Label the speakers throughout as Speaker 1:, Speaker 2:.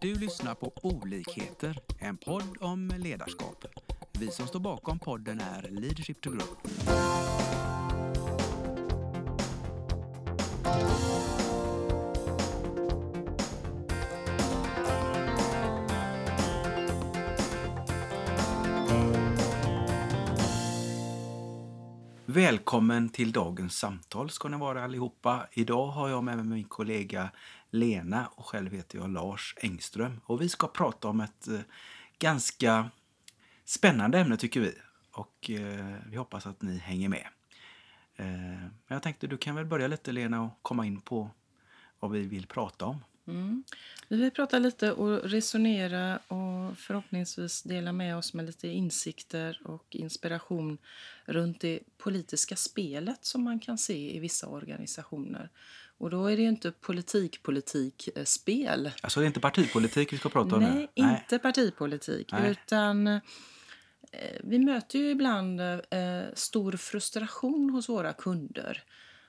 Speaker 1: Du lyssnar på Olikheter, en podd om ledarskap. Vi som står bakom podden är Leadership to Grow. Välkommen till dagens samtal ska ni vara allihopa. Idag har jag med mig min kollega Lena och själv heter jag Lars Engström. Och vi ska prata om ett eh, ganska spännande ämne tycker vi. Och eh, vi hoppas att ni hänger med. Eh, men jag tänkte du kan väl börja lite Lena och komma in på vad vi vill prata om.
Speaker 2: Mm. Vi vill prata lite och resonera och förhoppningsvis dela med oss med lite insikter och inspiration runt det politiska spelet som man kan se i vissa organisationer. Och då är det ju inte politik-politik-spel.
Speaker 1: Alltså det är inte partipolitik vi ska prata om
Speaker 2: Nej,
Speaker 1: nu?
Speaker 2: inte partipolitik.
Speaker 1: Nej.
Speaker 2: Utan eh, vi möter ju ibland eh, stor frustration hos våra kunder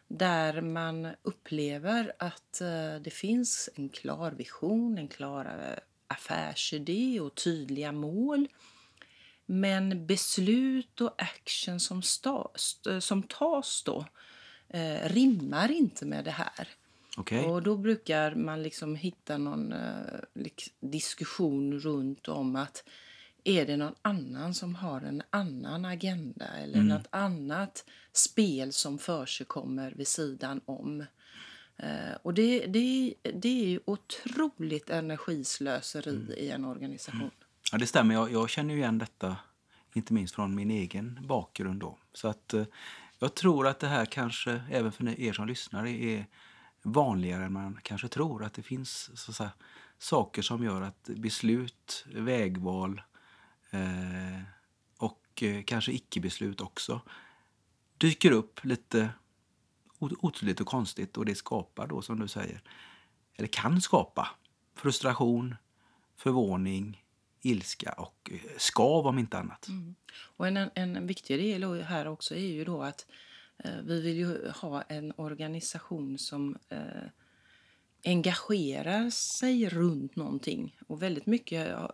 Speaker 2: där man upplever att eh, det finns en klar vision, en klar eh, affärsidé och tydliga mål. Men beslut och action som, sta, st- som tas då eh, rimmar inte med det här.
Speaker 1: Okej.
Speaker 2: Och då brukar man liksom hitta någon eh, diskussion runt om att är det någon annan som har en annan agenda eller
Speaker 1: Mm.
Speaker 2: något annat spel som försigkommer vid sidan om. Eh, och det, det, det är ju otroligt energislöseri
Speaker 1: Mm.
Speaker 2: i en organisation.
Speaker 1: Ja, det stämmer. Jag, jag känner ju igen detta, inte minst från min egen bakgrund. Då. Så att eh, jag tror att det här kanske, även för er som lyssnar, är vanligare än man kanske tror. Att det finns så att säga, saker som gör att beslut, vägval eh, och eh, kanske icke-beslut också dyker upp lite otydligt och konstigt och det skapar då, som du säger, eller kan skapa frustration, förvåning, ilska och eh, skav om inte annat. Mm.
Speaker 2: Och en, en viktig del här också är ju då att eh, vi vill ju ha en organisation som eh, engagerar sig runt någonting. Och väldigt mycket ja,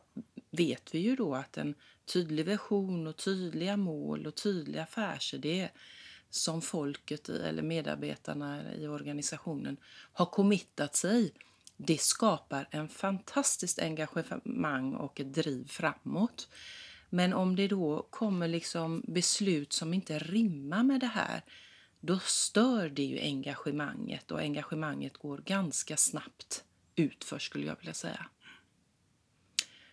Speaker 2: vet vi ju då att en tydlig vision och tydliga mål och tydlig affärsidé som folket eller medarbetarna i organisationen har committat sig det skapar en fantastiskt engagemang och ett driv framåt. Men om det då kommer liksom beslut som inte rimmar med det här då stör det ju engagemanget och engagemanget går ganska snabbt utför skulle jag vilja säga.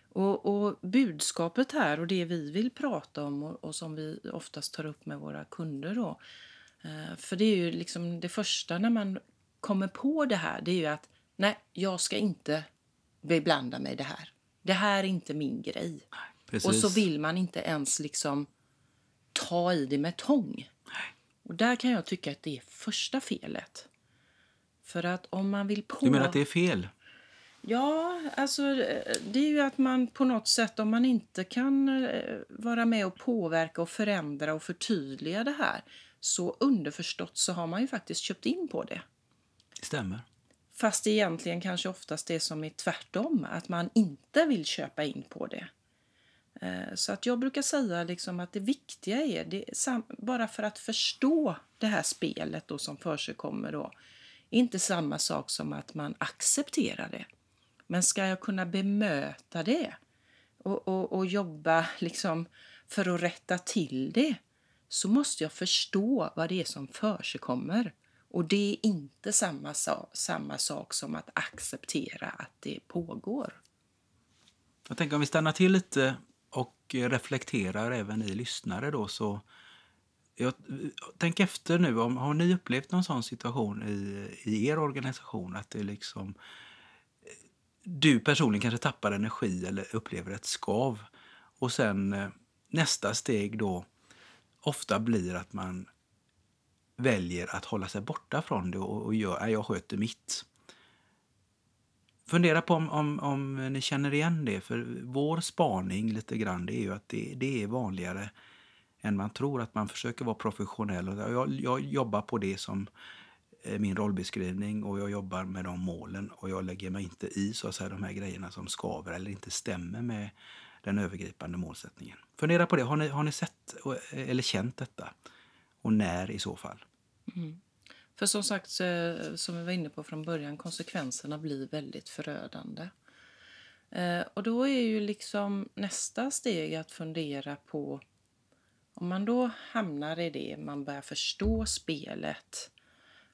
Speaker 2: Och, och budskapet här och det vi vill prata om och, och som vi oftast tar upp med våra kunder då. Eh, för det är ju liksom det första när man kommer på det här, det är ju att nej, jag ska inte beblanda mig i det här. Det här är inte min grej.
Speaker 1: Precis.
Speaker 2: Och så vill man inte ens liksom ta i det med tång. Och där kan jag tycka att det är första felet. För att om man vill på...
Speaker 1: Du menar att det är fel?
Speaker 2: Ja, alltså det är ju att man på något sätt om man inte kan eh, vara med och påverka och förändra och förtydliga det här så underförstått så har man ju faktiskt köpt in på. Det
Speaker 1: stämmer.
Speaker 2: Fast det egentligen kanske oftast det som är tvärtom, att man inte vill köpa in på det. Eh, så att jag brukar säga liksom att det viktiga är, det bara för att förstå det här spelet då som försiggår då, inte samma sak som att man accepterar det. Men ska jag kunna bemöta det och, och, och jobba liksom för att rätta till det så måste jag förstå vad det är som försiggår. Och det är inte samma, sa- samma sak som att acceptera att det pågår.
Speaker 1: Jag tänker om vi stannar till lite och reflekterar även i lyssnare då så jag, tänk efter nu, om, har ni upplevt någon sån situation i, i er organisation att det liksom du personligen kanske tappar energi eller upplever ett skav och sen eh, nästa steg då ofta blir att man väljer att hålla sig borta från det och, och gör, "Nej, jag sköter mitt. Fundera på om, om, om ni känner igen det, för vår spaning lite grann det är ju att det, det är vanligare än man tror att man försöker vara professionell. Och jag, jag jobbar på det som eh, min rollbeskrivning och jag jobbar med de målen och jag lägger mig inte i så att säga, de här grejerna som skaver eller inte stämmer med den övergripande målsättningen. Fundera på det. Har ni, har ni sett eh, eller känt detta? Och när i så fall?
Speaker 2: Mm. För som sagt, som vi var inne på från början, konsekvenserna blir väldigt förödande. Eh, och då är ju liksom nästa steg att fundera på om man då hamnar i det, man börjar förstå spelet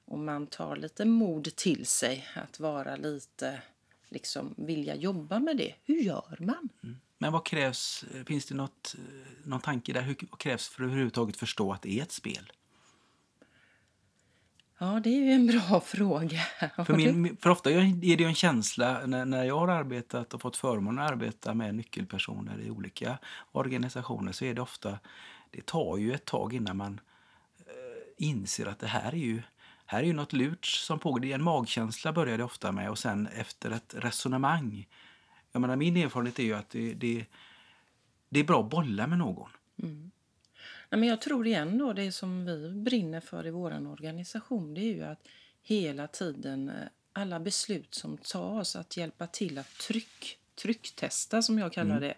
Speaker 2: och man tar lite mod till sig att vara lite, liksom vilja jobba med det. Hur gör man? Mm.
Speaker 1: Men vad krävs, finns det något, någon tanke där, hur, vad krävs för att överhuvudtaget förstå att det är ett spel?
Speaker 2: Ja, det är ju en bra fråga.
Speaker 1: För, min, för ofta är det ju en känsla när, när jag har arbetat och fått förmånen att arbeta med nyckelpersoner i olika organisationer så är det ofta, det tar ju ett tag innan man eh, inser att det här är ju här är ju något lurt som pågår. En magkänsla börjar det ofta med och sen efter ett resonemang. Jag menar, min erfarenhet är ju att det, det, det är bra att bolla med någon. Mm.
Speaker 2: Nej, men jag tror igen då, det som vi brinner för i vår organisation, det är ju att hela tiden eh, alla beslut som tas, att hjälpa till att tryck, trycktesta som jag kallar mm. det,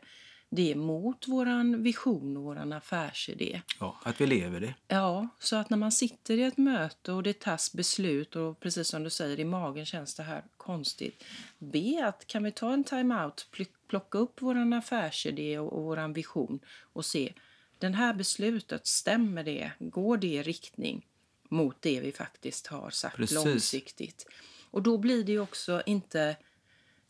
Speaker 2: det mot våran vision och våran affärsidé.
Speaker 1: Ja, att vi lever det.
Speaker 2: Ja, så att när man sitter i ett möte och det tas beslut och precis som du säger i magen känns det här konstigt. Be att kan vi ta en time-out, plocka upp våran affärsidé och, och våran vision och se den här beslutet, stämmer det? Går det i riktning mot det vi faktiskt har sagt Precis. långsiktigt? Och då blir det också inte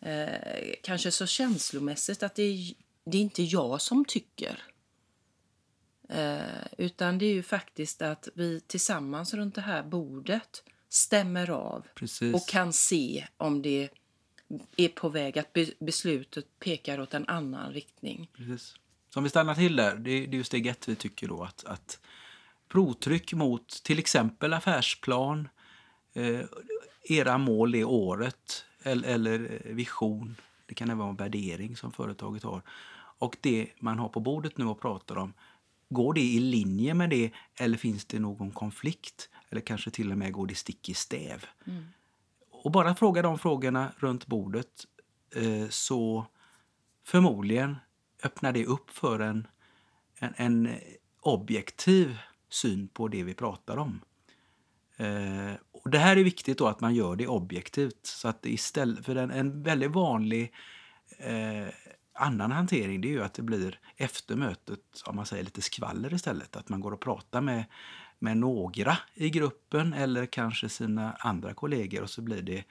Speaker 2: eh, kanske så känslomässigt att det är, det är inte jag som tycker. Eh, utan det är ju faktiskt att vi tillsammans runt det här bordet stämmer av
Speaker 1: Precis.
Speaker 2: och kan se om det är på väg att beslutet pekar åt en annan riktning.
Speaker 1: Precis. Så om vi stannar till där, det är, det är steg ett vi tycker då att, att provtryck mot till exempel affärsplan, eh, era mål det året eller, eller vision. Det kan även vara en värdering som företaget har. Och det man har på bordet nu och pratar om, går det i linje med det eller finns det någon konflikt? Eller kanske till och med går det stick i stäv? Mm. Och bara fråga de frågorna runt bordet eh, så förmodligen öppnar det upp för en, en, en objektiv syn på det vi pratar om. Eh, och Det här är viktigt då att man gör det objektivt. så att istället För en, en väldigt vanlig eh, annan hantering det är ju att det blir efter mötet om man säger lite skvaller istället. Att man går och pratar med, med några i gruppen eller kanske sina andra kollegor och så blir det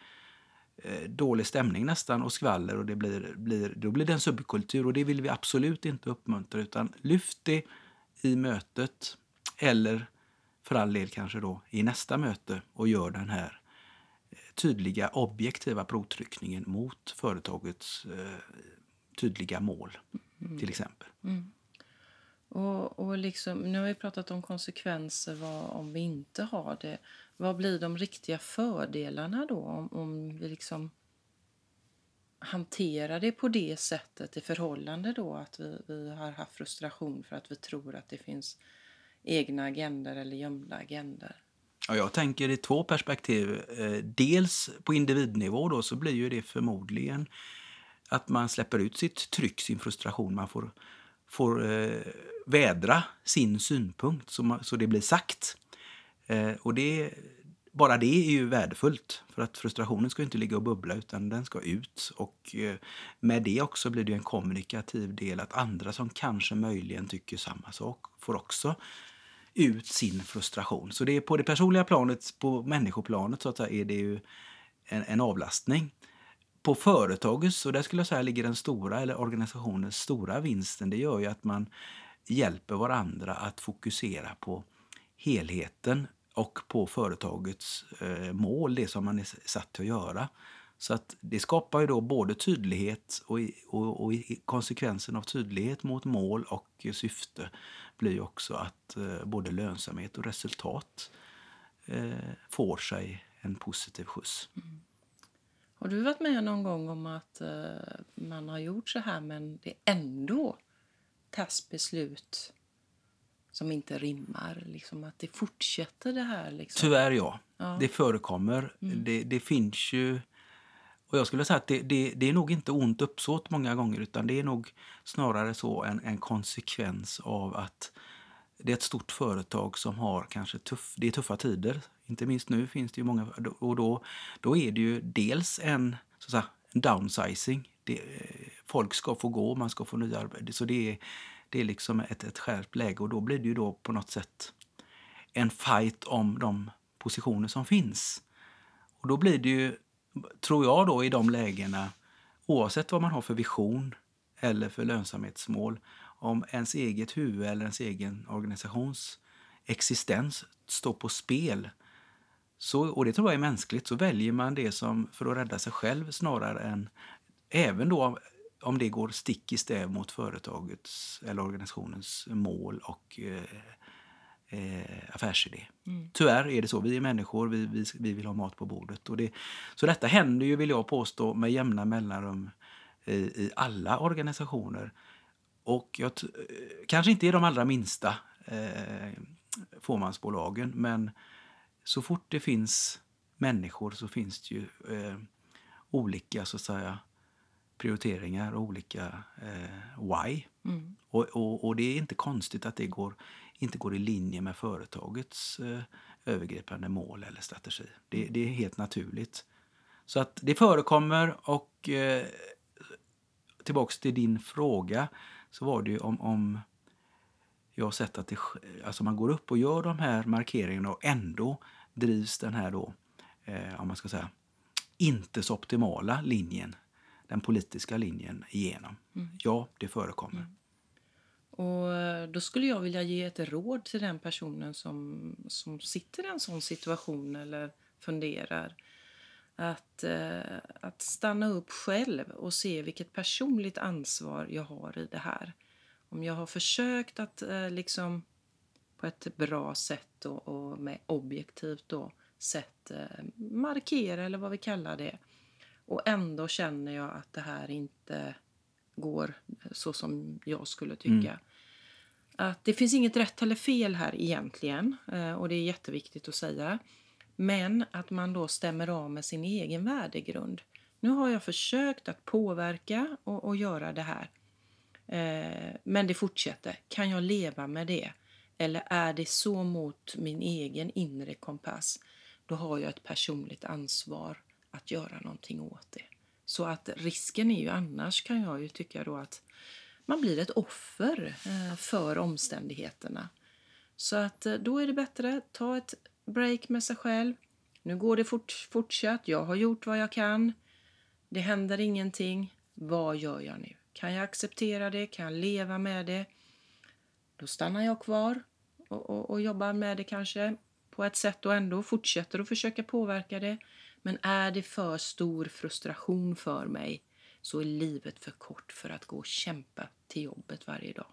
Speaker 1: Eh, dålig stämning nästan och skvaller och det blir, blir, då blir det en subkultur och det vill vi absolut inte uppmuntra utan lyft det i mötet eller för all del kanske då i nästa möte och gör den här eh, tydliga objektiva provtryckningen mot företagets eh, tydliga mål mm. till exempel. Mm.
Speaker 2: Och, och liksom, nu har vi pratat om konsekvenser vad, om vi inte har det. Vad blir de riktiga fördelarna då om, om vi liksom hanterar det på det sättet i förhållande då att vi, vi har haft frustration för att vi tror att det finns egna agender eller gömda agender?
Speaker 1: Ja, jag tänker i två perspektiv. Eh, dels på individnivå då, så blir ju det förmodligen att man släpper ut sitt tryck, sin frustration. Man får, får eh, vädra sin synpunkt så, man, så det blir sagt. Eh, och det, bara det är ju värdefullt. För att frustrationen ska inte ligga och bubbla utan den ska ut. Och eh, med det också blir det en kommunikativ del att andra som kanske möjligen tycker samma sak får också ut sin frustration. Så det är på det personliga planet, på människoplanet så att säga, är det ju en, en avlastning. På företagets, och där skulle jag säga ligger den stora, eller organisationens stora vinsten, det gör ju att man hjälper varandra att fokusera på helheten och på företagets eh, mål, det som man är satt till att göra. Så att det skapar ju då både tydlighet och, och, och konsekvensen av tydlighet mot mål och syfte blir också att eh, både lönsamhet och resultat eh, får sig en positiv skjuts. Mm.
Speaker 2: Har du varit med någon gång om att eh, man har gjort så här men det ändå tas beslut som inte rimmar. Liksom att det fortsätter det här. Liksom.
Speaker 1: Tyvärr ja.
Speaker 2: Ja.
Speaker 1: Det förekommer.
Speaker 2: Mm.
Speaker 1: Det, det finns ju... Och jag skulle säga att det, det, det är nog inte ont uppsåt många gånger utan det är nog snarare så en, en konsekvens av att det är ett stort företag som har kanske tuff, det är tuffa tider. Inte minst nu finns det ju många och då, då är det ju dels en, så att säga, en downsizing. Det, folk ska få gå, man ska få nya arbeten. Så det är, det är liksom ett, ett skärpt läge och då blir det ju då på något sätt en fight om de positioner som finns. Och då blir det ju, tror jag då i de lägena, oavsett vad man har för vision eller för lönsamhetsmål, om ens eget huvud eller ens egen organisations existens står på spel, så, och det tror jag är mänskligt, så väljer man det som för att rädda sig själv snarare än, även då om det går stick i stäv mot företagets eller organisationens mål och eh, eh, affärsidé.
Speaker 2: Mm.
Speaker 1: Tyvärr är det så. Vi är människor, vi, vi, vi vill ha mat på bordet. Och det, så detta händer ju, vill jag påstå, med jämna mellanrum i, i alla organisationer. Och jag, eh, kanske inte i de allra minsta eh, fåmansbolagen, men så fort det finns människor så finns det ju eh, olika så att säga, prioriteringar och olika eh, why.
Speaker 2: Mm.
Speaker 1: Och, och, och det är inte konstigt att det går, inte går i linje med företagets eh, övergripande mål eller strategi. Det, det är helt naturligt. Så att det förekommer och eh, tillbaks till din fråga så var det ju om, om jag har sett att det, alltså man går upp och gör de här markeringarna och ändå drivs den här då, eh, om man ska säga, inte så optimala linjen, den politiska linjen igenom. Ja, det förekommer.
Speaker 2: Och eh, då skulle jag vilja ge ett råd till den personen som, som sitter i en sån situation eller funderar. Att, eh, att stanna upp själv och se vilket personligt ansvar jag har i det här. Om jag har försökt att eh, liksom på ett bra sätt och, och med objektivt då, sätt eh, markera eller vad vi kallar det. Och ändå känner jag att det här inte går så som jag skulle tycka. Att det finns inget rätt eller fel här egentligen eh, och det är jätteviktigt att säga. Men att man då stämmer av med sin egen värdegrund. Nu har jag försökt att påverka och, och göra det här. Eh, men det fortsätter. Kan jag leva med det? Eller är det så mot min egen inre kompass? Då har jag ett personligt ansvar att göra någonting åt det. Så att risken är ju annars kan jag ju tycka då att man blir ett offer eh, för omständigheterna. Så att eh, då är det bättre ta ett break med sig själv. Nu går det fort, fortsatt. Jag har gjort vad jag kan. Det händer ingenting. Vad gör jag nu? Kan jag acceptera det? Kan jag leva med det? Då stannar jag kvar och, och, och jobbar med det kanske på ett sätt och ändå fortsätter att försöka påverka det. Men är det för stor frustration för mig så är livet för kort för att gå och kämpa till jobbet varje dag.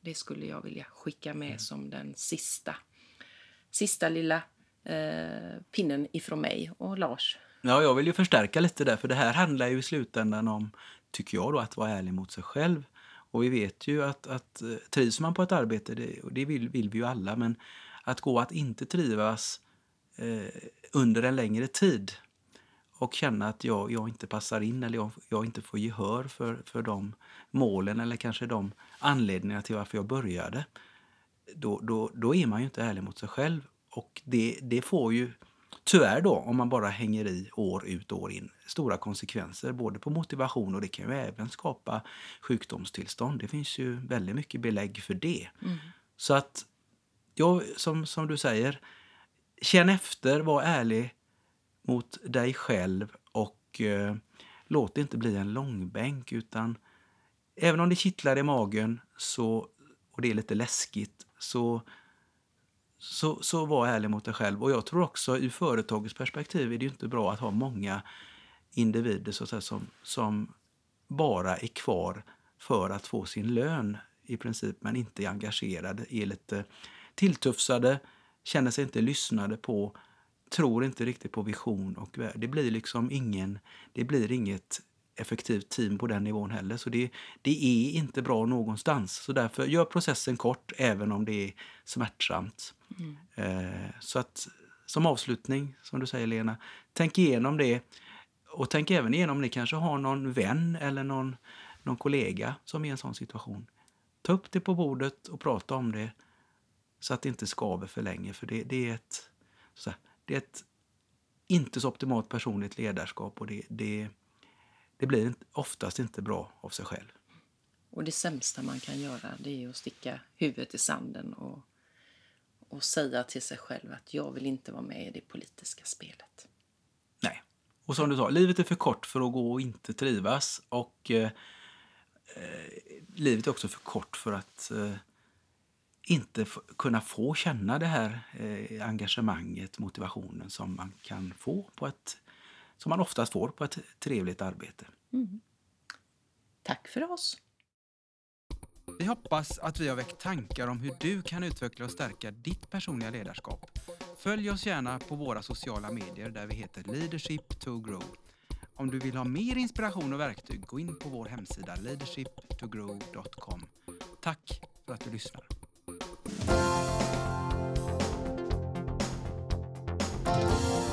Speaker 2: Det skulle jag vilja skicka med som den sista, sista lilla eh, pinnen ifrån mig och Lars.
Speaker 1: Ja, jag vill ju förstärka lite där, för det här handlar ju i slutändan om, tycker jag då, att vara ärlig mot sig själv. Och vi vet ju att, att eh, trivs man på ett arbete, det, och det vill, vill vi ju alla, men att gå att inte trivas eh, under en längre tid och känna att jag, jag inte passar in eller jag, jag inte får gehör för, för de målen eller kanske de anledningarna till varför jag började, då, då, då är man ju inte ärlig mot sig själv. Och det, det får ju tyvärr då, om man bara hänger i år ut och år in, stora konsekvenser både på motivation och det kan ju även skapa sjukdomstillstånd. Det finns ju väldigt mycket belägg för det. Så att, jag, som, som du säger, känn efter, var ärlig mot dig själv och eh, låt det inte bli en långbänk utan även om det kittlar i magen så, och det är lite läskigt så så, så var ärlig mot dig själv. Och jag tror också ur företagets perspektiv är det ju inte bra att ha många individer så att säga, som, som bara är kvar för att få sin lön i princip, men inte är engagerade, är lite tilltufsade, känner sig inte lyssnade på, tror inte riktigt på vision och värde. Det blir liksom ingen, det blir inget effektivt team på den nivån heller. Så det, det är inte bra någonstans. Så därför gör processen kort även om det är smärtsamt. Mm. Eh, så att som avslutning, som du säger Lena, tänk igenom det. Och tänk även igenom om ni kanske har någon vän eller någon, någon kollega som är i en sån situation. Ta upp det på bordet och prata om det så att det inte skaver för länge. För det, det är ett, så här, det är ett inte så optimalt personligt ledarskap och det, det, det blir oftast inte bra av sig själv.
Speaker 2: Och det sämsta man kan göra det är att sticka huvudet i sanden och, och säga till sig själv att jag vill inte vara med i det politiska spelet.
Speaker 1: Nej. Och som du sa, livet är för kort för att gå och inte trivas. Och eh, eh livet är också för kort för att eh, inte kunna få känna det här eh, engagemanget, motivationen som man kan få på ett som man oftast får på ett trevligt arbete. Mm.
Speaker 2: Tack för oss!
Speaker 1: Vi hoppas att vi har väckt tankar om hur du kan utveckla och stärka ditt personliga ledarskap. Följ oss gärna på våra sociala medier där vi heter Leadership to Grow. Om du vill ha mer inspiration och verktyg, gå in på vår hemsida leadershiptogrow.com. Tack för att du lyssnar. you